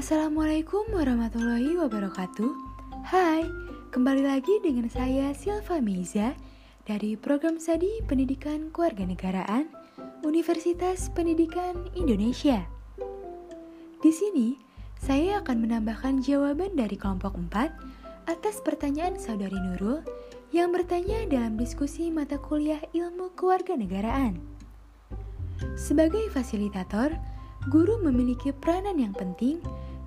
Assalamualaikum warahmatullahi wabarakatuh. Hai, kembali lagi dengan saya Silva Meiza dari Program Studi Pendidikan Kewarganegaraan Universitas Pendidikan Indonesia. Di sini, saya akan menambahkan jawaban dari kelompok 4 atas pertanyaan saudari Nurul yang bertanya dalam diskusi mata kuliah ilmu kewarganegaraan. Sebagai fasilitator, guru memiliki peranan yang penting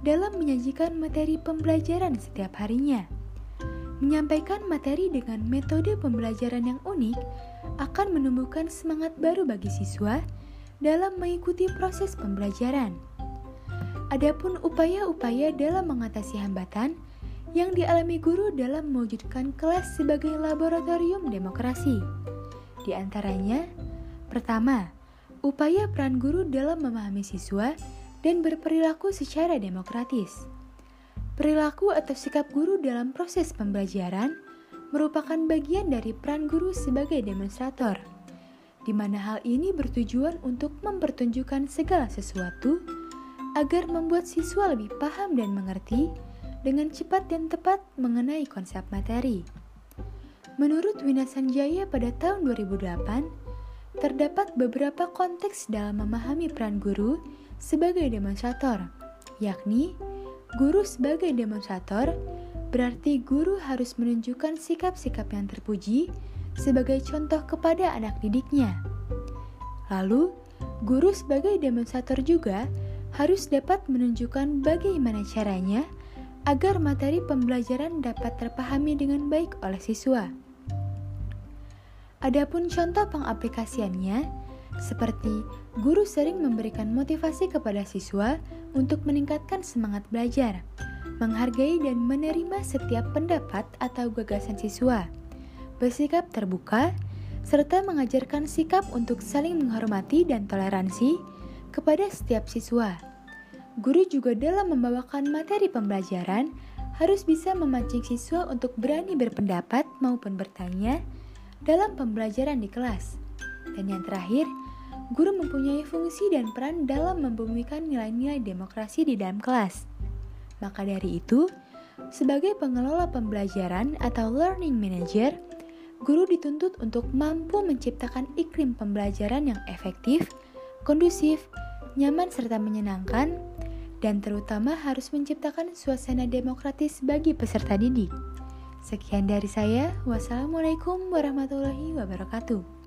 dalam menyajikan materi pembelajaran setiap harinya. Menyampaikan materi dengan metode pembelajaran yang unik akan menumbuhkan semangat baru bagi siswa dalam mengikuti proses pembelajaran. Adapun upaya-upaya dalam mengatasi hambatan yang dialami guru dalam mewujudkan kelas sebagai laboratorium demokrasi. Di antaranya, pertama, upaya peran guru dalam memahami siswa dan berperilaku secara demokratis. Perilaku atau sikap guru dalam proses pembelajaran merupakan bagian dari peran guru sebagai demonstrator, di mana hal ini bertujuan untuk mempertunjukkan segala sesuatu agar membuat siswa lebih paham dan mengerti dengan cepat dan tepat mengenai konsep materi. Menurut Wina Sanjaya pada tahun 2008, terdapat beberapa konteks dalam memahami peran guru sebagai demonstrator, yakni guru sebagai demonstrator berarti guru harus menunjukkan sikap-sikap yang terpuji sebagai contoh kepada anak didiknya. Lalu, guru sebagai demonstrator juga harus dapat menunjukkan bagaimana caranya agar materi pembelajaran dapat terpahami dengan baik oleh siswa. Adapun contoh pengaplikasiannya, seperti guru sering memberikan motivasi kepada siswa untuk meningkatkan semangat belajar, menghargai dan menerima setiap pendapat atau gagasan siswa, bersikap terbuka, serta mengajarkan sikap untuk saling menghormati dan toleransi kepada setiap siswa. Guru juga dalam membawakan materi pembelajaran harus bisa memancing siswa untuk berani berpendapat maupun bertanya dalam pembelajaran di kelas. Dan yang terakhir, guru mempunyai fungsi dan peran dalam membumikan nilai-nilai demokrasi di dalam kelas. Maka dari itu, sebagai pengelola pembelajaran atau learning manager, guru dituntut untuk mampu menciptakan iklim pembelajaran yang efektif, kondusif, nyaman serta menyenangkan, dan terutama harus menciptakan suasana demokratis bagi peserta didik. Sekian dari saya. Wassalamualaikum warahmatullahi wabarakatuh.